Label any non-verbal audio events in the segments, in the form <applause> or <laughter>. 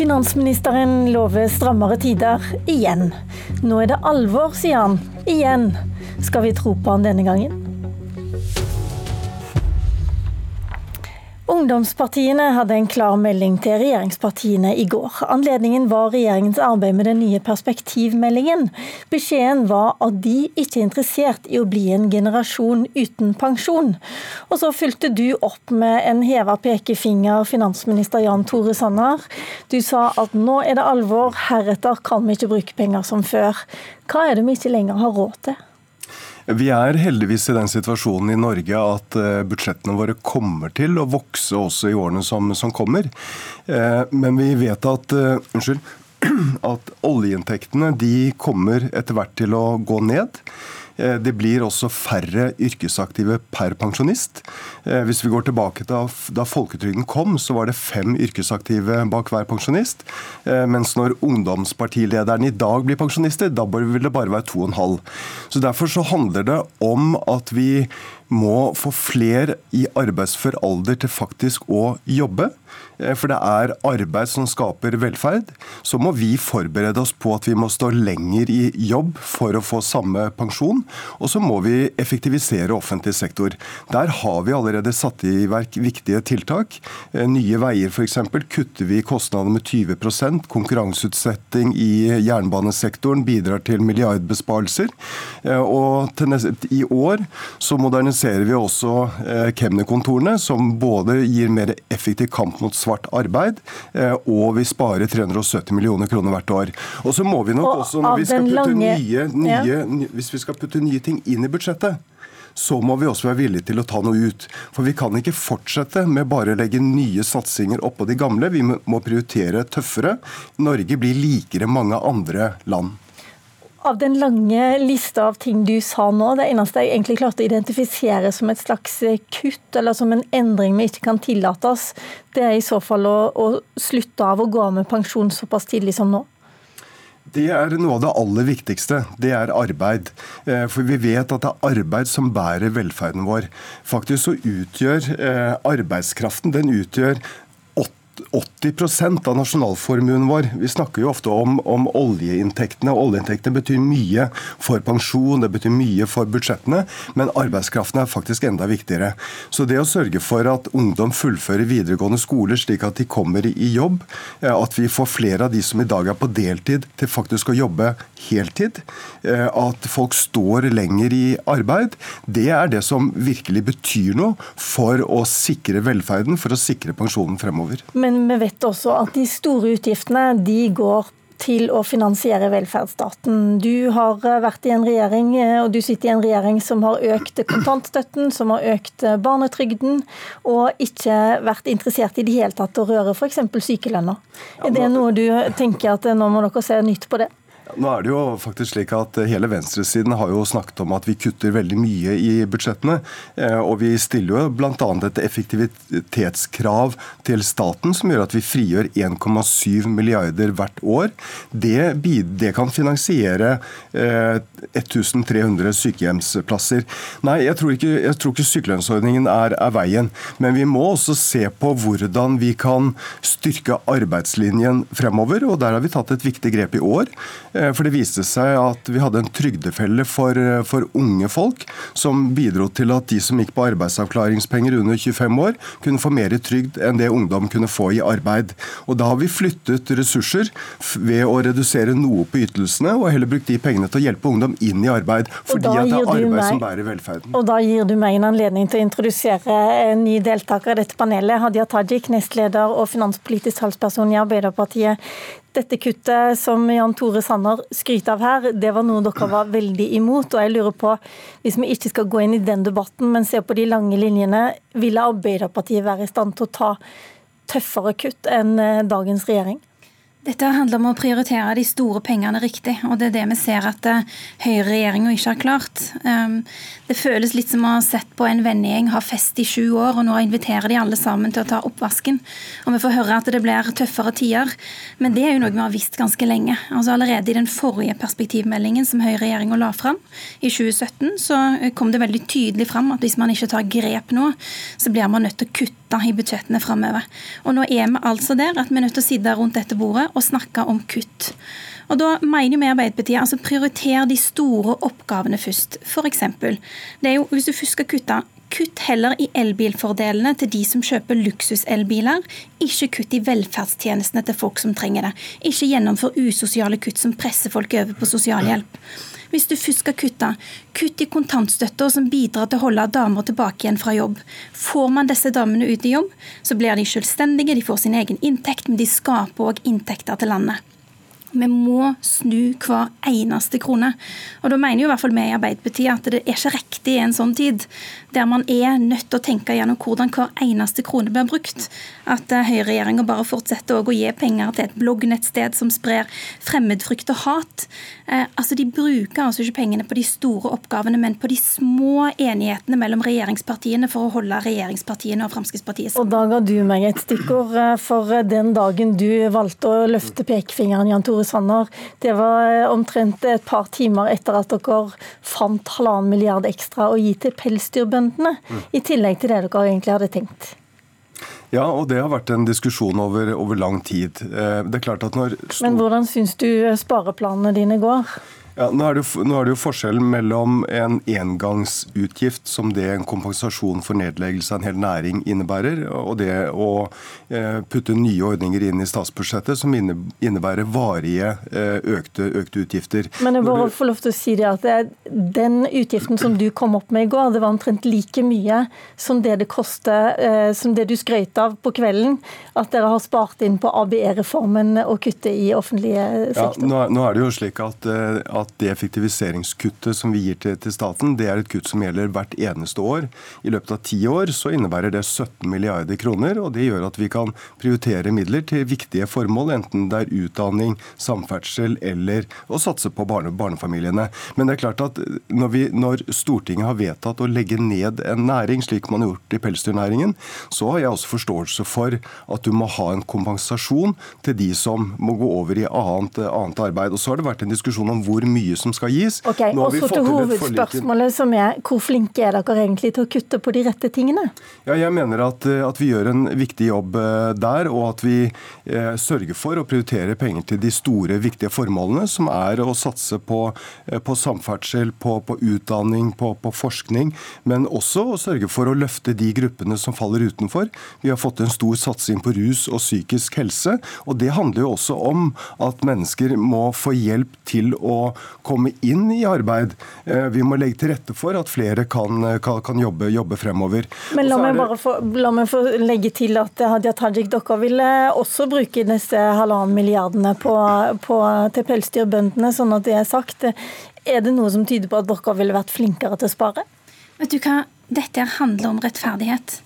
Finansministeren lover strammere tider igjen. Nå er det alvor, sier han. Igjen. Skal vi tro på han denne gangen? Ungdomspartiene hadde en klar melding til regjeringspartiene i går. Anledningen var regjeringens arbeid med den nye perspektivmeldingen. Beskjeden var at de ikke er interessert i å bli en generasjon uten pensjon. Og så fulgte du opp med en heva pekefinger, finansminister Jan Tore Sanner. Du sa at nå er det alvor, heretter kan vi ikke bruke penger som før. Hva er det vi ikke lenger har råd til? Vi er heldigvis i den situasjonen i Norge at eh, budsjettene våre kommer til å vokse også i årene som, som kommer. Eh, men vi vet at, uh, unnskyld, <clears throat> at oljeinntektene de kommer etter hvert til å gå ned. Eh, det blir også færre yrkesaktive per pensjonist. Eh, hvis vi går tilbake til da folketrygden kom, så var det fem yrkesaktive bak hver pensjonist. Eh, mens når ungdomspartilederne i dag blir pensjonister, da vil det bare være to og en halv. Så Derfor så handler det om at vi må få flere i arbeidsfør alder til faktisk å jobbe. Eh, for det er arbeid som skaper velferd. Så må vi forberede oss på at vi må stå lenger i jobb for å få samme pensjon. Og så må vi effektivisere offentlig sektor. Der har vi allerede satt i verk viktige tiltak. Eh, Nye Veier f.eks. kutter vi kostnader med 20% Konkurranseutsetting i jernbanesektoren bidrar til milliardbesparelser. Og og neste, i år så moderniserer vi også kemnerkontorene, som både gir mer effektiv kamp mot svart svart arbeid, eh, og vi sparer 370 millioner kroner hvert år. Og så må vi nok og også, når vi skal putte lange... nye, nye, ja. hvis vi skal putte nye ting inn i budsjettet, så må vi også være villige til å ta noe ut. For vi kan ikke fortsette med bare å legge nye satsinger oppå de gamle. Vi må prioritere tøffere. Norge blir likere mange andre land. Av den lange lista av ting du sa nå, det eneste jeg egentlig klarte å identifisere som et slags kutt, eller som en endring vi ikke kan tillate oss, det er i så fall å, å slutte av å gå av med pensjon såpass tidlig som nå? Det er noe av det aller viktigste. Det er arbeid. Eh, for vi vet at det er arbeid som bærer velferden vår. Faktisk så utgjør eh, arbeidskraften den utgjør 80% av nasjonalformuen vår. Vi snakker jo ofte om, om oljeinntektene. Oljeinntektene betyr mye for pensjon, det betyr mye for budsjettene, men arbeidskraften er faktisk enda viktigere. Så det å sørge for at ungdom fullfører videregående skoler slik at de kommer i jobb, eh, at vi får flere av de som i dag er på deltid til faktisk å jobbe heltid, eh, at folk står lenger i arbeid, det er det som virkelig betyr noe for å sikre velferden, for å sikre pensjonen fremover. Men vi vet også at de store utgiftene de går til å finansiere velferdsstaten. Du har vært i en regjering, og du sitter i en regjering som har økt kontantstøtten, som har økt barnetrygden, og ikke vært interessert i det hele tatt å røre f.eks. sykelønna. Er det noe du tenker at nå må dere se nytt på det? Nå er det jo faktisk slik at Hele venstresiden har jo snakket om at vi kutter veldig mye i budsjettene. Eh, og vi stiller jo bl.a. et effektivitetskrav til staten som gjør at vi frigjør 1,7 milliarder hvert år. Det, det kan finansiere 1300 eh, sykehjemsplasser. Nei, jeg tror ikke, jeg tror ikke sykelønnsordningen er, er veien. Men vi må også se på hvordan vi kan styrke arbeidslinjen fremover. og Der har vi tatt et viktig grep i år. Eh, for det viste seg at vi hadde en trygdefelle for, eh, for, unge folk, som bidro til at de som gikk på arbeidsavklaringspenger under 25 år, kunne få mer trygd enn det ungdom kunne få i arbeid. Og Da har vi flyttet ressurser ved å redusere noe på ytelsene, og heller brukt de pengene til å hjelpe ungdom inn i arbeid. Fordi at det er arbeid meg, som bærer velferden. Og da gir du meg en anledning til å introdusere en ny deltaker i dette panelet. Hadia Tajik, nestleder og finanspolitisk talsperson i Arbeiderpartiet. Dette kuttet som Jan Tore Sanner skryter av her, det var noe dere var veldig imot. og jeg lurer på, Hvis vi ikke skal gå inn i den debatten, men se på de lange linjene, ville Arbeiderpartiet være i stand til å ta tøffere kutt enn eh, dagens regjering? Dette handler om å prioritere de store pengene riktig, og det er det vi ser at uh, høyreregjeringa ikke har klart. Um, det føles litt som å ha sett på en vennegjeng ha fest i sju år, og nå inviterer de alle sammen til å ta oppvasken. Og vi får høre at det blir tøffere tider, men det er jo noe vi har visst ganske lenge. Altså Allerede i den forrige perspektivmeldingen som høyreregjeringa la fram i 2017, så kom det veldig tydelig fram at hvis man ikke tar grep nå, så blir man nødt til å kutte i budsjettene framover. Og nå er vi altså der at vi er nødt til å sitte rundt dette bordet og snakke om kutt. Og da mener vi Arbeiderpartiet altså prioriter de store oppgavene først. For eksempel, det er jo, hvis du først skal kutte, Kutt heller i elbilfordelene til de som kjøper luksuselbiler. Ikke kutt i velferdstjenestene til folk som trenger det. Ikke gjennomfør usosiale kutt som presser folk over på sosialhjelp. Hvis du først skal kutte, kutt i kontantstøtta som bidrar til å holde damer tilbake igjen fra jobb. Får man disse damene ut i jobb, så blir de selvstendige, de får sin egen inntekt, men de skaper òg inntekter til landet. Vi må snu hver eneste krone. Og da mener jo i hvert fall vi i Arbeiderpartiet at det er ikke riktig i en sånn tid, der man er nødt til å tenke gjennom hvordan hver eneste krone blir brukt. At uh, høyreregjeringa bare fortsetter å gi penger til et bloggnettsted som sprer fremmedfrykt og hat. Eh, altså De bruker altså ikke pengene på de store oppgavene, men på de små enighetene mellom regjeringspartiene for å holde regjeringspartiene og Fremskrittspartiet sammen. Og Da ga du meg et stikkord eh, for den dagen du valgte å løfte pekefingeren, Jan Tore Tore Sanner. Det var eh, omtrent et par timer etter at dere fant halvannen milliard ekstra å gi til pelsdyrbøndene, mm. i tillegg til det dere egentlig hadde tenkt. Ja, og det har vært en diskusjon over, over lang tid. Eh, det er klart at når... Men hvordan syns du spareplanene dine går? Ja, nå er, det, nå er det jo forskjellen mellom en engangsutgift, som det en kompensasjon for nedleggelse av en hel næring innebærer, og det å eh, putte nye ordninger inn i statsbudsjettet som innebærer varige eh, økte, økte, utgifter. Men jeg bare får lov til å si det at det den utgiften som du kom opp med i går, det var omtrent like mye som det det koster, eh, som det du skrøt av på kvelden, at dere har spart inn på ABE-reformen og kuttet i offentlige sektor. Ja, nå er det jo slik at, at at det effektiviseringskuttet som vi gir til, til, staten, det er et kutt som gjelder hvert eneste år. I løpet av ti år så innebærer det 17 milliarder kroner, og det gjør at vi kan prioritere midler til viktige formål, enten det er utdanning, samferdsel eller å satse på barne, barnefamiliene. Men det er klart at når, vi, når Stortinget har vedtatt å legge ned en næring, slik man har gjort i pelsdyrnæringen, så har jeg også forståelse for at du må ha en kompensasjon til de som må gå over i annet, annet arbeid. Og så har det vært en diskusjon om hvor mye som skal gis. Ok, og så til hovedspørsmålet som er hvor flinke er dere egentlig til å kutte på de rette tingene? Ja, jeg mener at, eh, at vi gjør en viktig jobb eh, der, og at vi eh, sørger for å prioritere penger til de store, viktige formålene, som er å satse på, eh, på samferdsel, på, på utdanning, på, på, forskning, men også å sørge for å løfte de gruppene som faller utenfor. Vi har fått en stor satsing på rus og psykisk helse, og det handler jo også om at mennesker må få hjelp til å komme inn i arbeid. Eh, vi må legge til rette for at flere kan, kan, kan jobbe, jobbe, fremover. Men la meg bare få, la meg få legge til at Hadia Tajik, dere vil også bruke disse halvannen milliardene på, på, til pelsdyrbøndene, sånn at det er sagt. Er det noe som tyder på at dere ville vært flinkere til å spare? Vet du hva, dette handler om rettferdighet.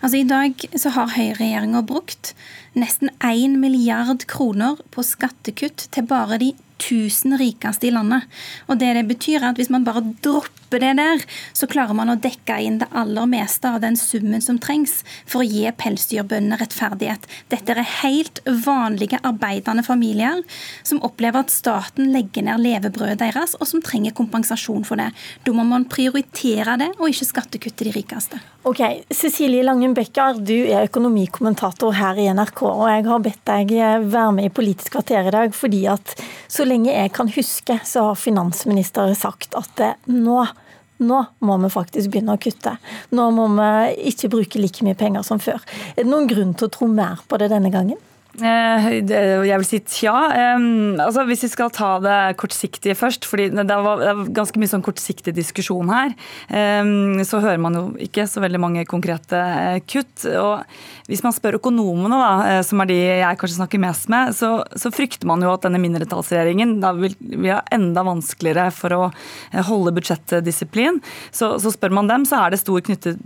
Altså I dag så har høyreregjeringa brukt nesten 1 milliard kroner på skattekutt til bare de 1000 rikeste i landet. Og det det betyr er at Hvis man bare dropper det der, så klarer man å dekke inn det aller meste av den summen som trengs for å gi pelsdyrbøndene rettferdighet. Dette er helt vanlige arbeidende familier som opplever at staten legger ned levebrødet deres, og som trenger kompensasjon for det. Da må man prioritere det, og ikke skattekutte de rikeste. Ok, Cecilie Langen Becker, du er økonomikommentator her i NRK. Og Jeg har bedt deg være med i Politisk kvarter i dag fordi at så lenge jeg kan huske, så har finansministeren sagt at nå nå må vi faktisk begynne å kutte. Nå må vi ikke bruke like mye penger som før. Er det noen grunn til å tro mer på det denne gangen? Eh, jeg vil si tja. Altså, hvis vi skal ta det kortsiktige først, fordi det var ganske mye sånn kortsiktig diskusjon her, så hører man jo ikke så veldig mange konkrete eh, kutt. og Hvis man spør økonomene, da, eh, som er de jeg kanskje snakker mest med, så, så frykter man jo at denne mindretallsregjeringen da vil, vil ha enda vanskeligere for å holde budsjettdisiplin. Så, så spør man dem, så er det stor, knyttet,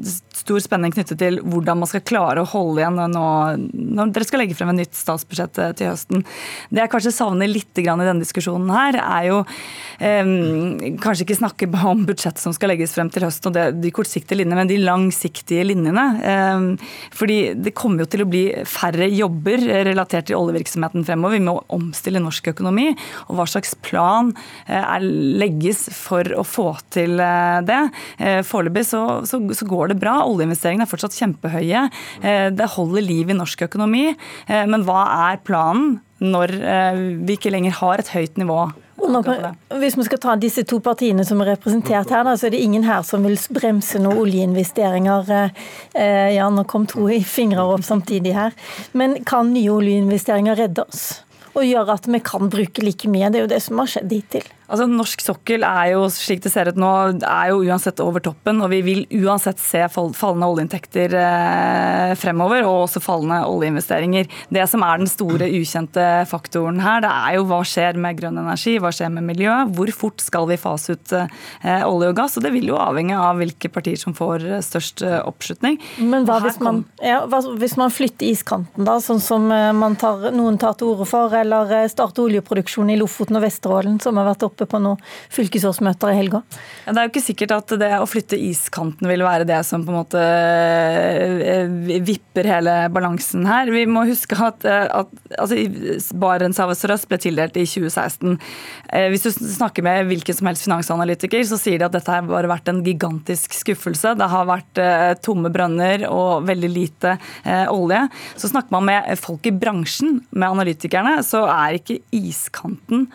stor spenning knyttet til hvordan man skal klare å holde igjen nå når dere skal legge frem en nytt statsbudsjett eh, til høsten. Det jeg kanskje savner litt i denne diskusjonen her, er jo eh, kanskje ikke snakke om budsjettet som skal legges frem til høsten og det, de kortsiktige linjene, men de langsiktige linjene. Eh, fordi det kommer jo til å bli færre jobber relatert til oljevirksomheten fremover. Vi må omstille norsk økonomi. Og hva slags plan eh, er, legges for å få til eh, det? Eh, foreløpig så, så, så, går det bra. Oljeinvesteringene er fortsatt kjempehøye. Det holder liv i norsk økonomi. Men hva er planen når vi ikke lenger har et høyt nivå hvis vi skal ta disse to partiene som er representert her, så er det ingen her som vil bremse noen oljeinvesteringer. Ja, nå kom to i fingre opp samtidig her. Men kan nye oljeinvesteringer redde oss? Og gjøre at vi kan bruke like mye? Det er jo det som har skjedd hittil. Altså, Norsk sokkel er jo slik det ser ut nå, er jo uansett over toppen. Og vi vil uansett se fallende oljeinntekter eh, fremover, og også fallende oljeinvesteringer. Det som er den store ukjente faktoren her, det er jo hva skjer med grønn energi, hva skjer med miljø? Hvor fort skal vi fase ut eh, olje og gass? Og det vil jo avhenge av hvilke partier som får eh, størst oppslutning. Men hva hvis man, ja, hva, hvis man flytter iskanten, da, sånn som tar, noen tar til orde for, eller starter oljeproduksjon i Lofoten og Vesterålen, som har vært oppe oppe på noen fylkesårsmøter i helga? Ja, det er jo ikke sikkert at det å flytte iskanten vil være det som på en måte eh, vipper hele balansen her. Vi må huske at, eh, at altså, Barentshavet sørøst ble tildelt i 2016. Eh, hvis du snakker med hvilken som helst finansanalytiker, så sier de at dette har vært en gigantisk skuffelse. Det har vært tomme brønner og veldig lite olje. Så snakker man med folk i bransjen, med analytikerne, så er ikke iskanten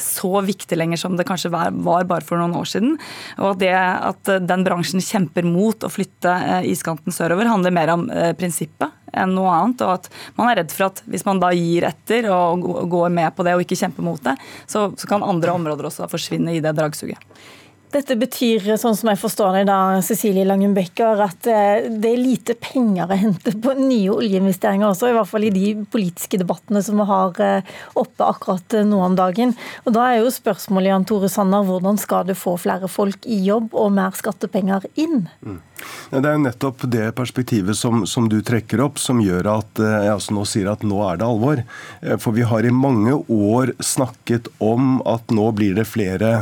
så viktig lenger som det kanskje var, bare for noen år siden. Og det at den bransjen kjemper mot å flytte eh, iskanten sørover, handler mer om eh, prinsippet enn noe annet. Og at man er redd for at hvis man da gir etter og går med på det og ikke kjemper mot det, så, så kan andre områder også forsvinne i det dragsuget. Dette betyr, sånn som jeg forstår det da, Cecilie Langen Becker, at eh, det er lite penger å hente på nye oljeinvesteringer også, i hvert fall i de politiske debattene som vi har oppe akkurat nå om dagen. Og Da er jo spørsmålet Jan Tore Sanner, hvordan skal du få flere folk i jobb og mer skattepenger inn? Mm. Det er nettopp det perspektivet som, som, du trekker opp, som gjør at jeg altså nå sier at nå er det alvor. Eh, for vi har i mange år snakket om at nå blir det flere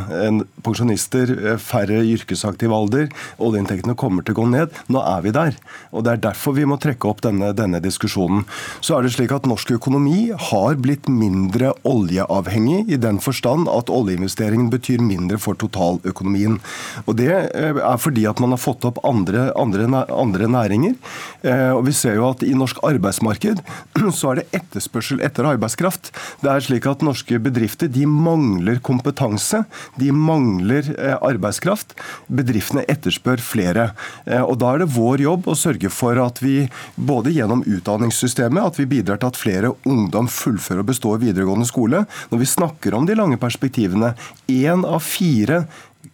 pensjonister, eh, færre i yrkesaktiv alder. Oljeinntektene kommer til å gå ned. Nå er vi der. Og Det er derfor vi må trekke opp denne, denne diskusjonen. Så er det slik at Norsk økonomi har blitt mindre oljeavhengig, i den forstand at oljeinvesteringen betyr mindre for totaløkonomien. Og Det eh, er fordi at man har fått opp andre andre, andre, andre næringer. Eh, og vi ser jo at i norsk arbeidsmarked <clears throat> så er det etterspørsel etter arbeidskraft. Det er slik at norske bedrifter de mangler kompetanse. De mangler eh, arbeidskraft. Bedriftene etterspør flere. Eh, og Da er det vår jobb å sørge for at vi både gjennom utdanningssystemet at vi bidrar til at flere ungdom fullfører og består videregående skole. Når vi snakker om de lange perspektivene, én av fire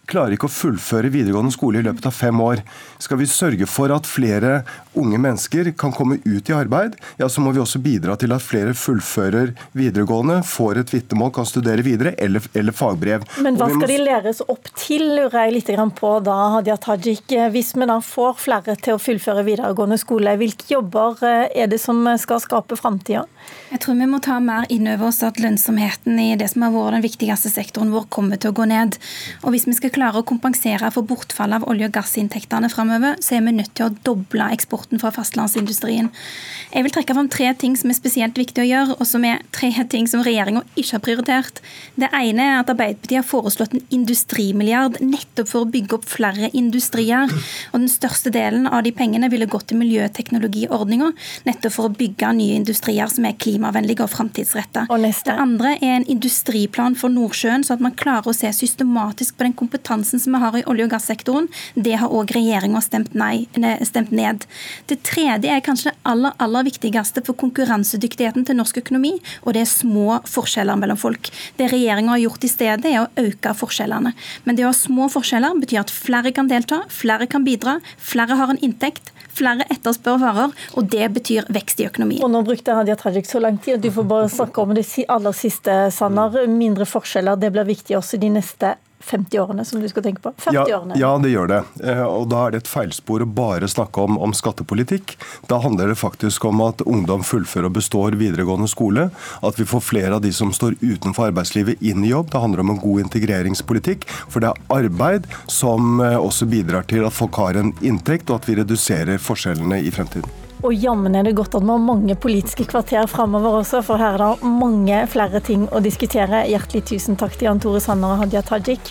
klarer ikke å fullføre videregående skole i løpet av fem år. Skal vi sørge for at flere unge mennesker kan komme ut i arbeid, ja, så må vi også bidra til at flere fullfører videregående, får et vitnemål, kan studere videre, eller, eller fagbrev. Men hva skal de læres opp til, lurer jeg litt på da, Hadia Tajik. Hvis vi da får flere til å fullføre videregående skole, hvilke jobber eh, er det som skal skape framtida? Jeg tror vi må ta mer inn over oss at lønnsomheten i det som har vært den viktigste sektoren vår, kommer til å gå ned. Og hvis vi skal klare å kompensere for bortfallet av olje- og gassinntektene framover, så er vi nødt til å doble eksporten fra fastlandsindustrien. Jeg vil trekke fram tre ting som er spesielt viktig å gjøre, og som er tre ting som regjeringa ikke har prioritert. Det ene er at Arbeiderpartiet har foreslått en industrimilliard nettopp for å bygge opp flere industrier. Og den største delen av de pengene ville gått til miljøteknologiordninga, nettopp for å bygge nye industrier som er klimavennlige og framtidsretta. Det andre er en industriplan for Nordsjøen, så at man klarer å se systematisk på den kompetansen kompetansen som vi har i olje- og gassektoren, det har òg regjeringa stemt, stemt, ned. Det tredje er kanskje det aller, aller viktigste for konkurransedyktigheten til norsk økonomi, og det er små forskjeller mellom folk. Det regjeringa har gjort i stedet, er å øke forskjellene. Men det å ha små forskjeller betyr at flere kan delta, flere kan bidra, flere har en inntekt. Flere etterspør varer, og det betyr vekst i økonomien. Og nå brukte Hadia Tajik så lang tid, at du får bare snakke om det aller siste, Sanner. Mindre forskjeller, det blir viktig også de neste 50-årene som du skal tenke på? 50-årene? Ja, ja, det gjør det. Eh, og da er det et feilspor å bare snakke om, om, skattepolitikk. Da handler det faktisk om at ungdom fullfører og består videregående skole. At vi får flere av de som står utenfor arbeidslivet inn i jobb. Det handler om en god integreringspolitikk. For det er arbeid som eh, også bidrar til at folk har en inntekt, og at vi reduserer forskjellene i fremtiden. Og jammen er det godt at vi har mange politiske kvarter framover også, for her er det mange flere ting å diskutere. Hjertelig tusen takk til Jan Tore Sanner og Hadia Tajik.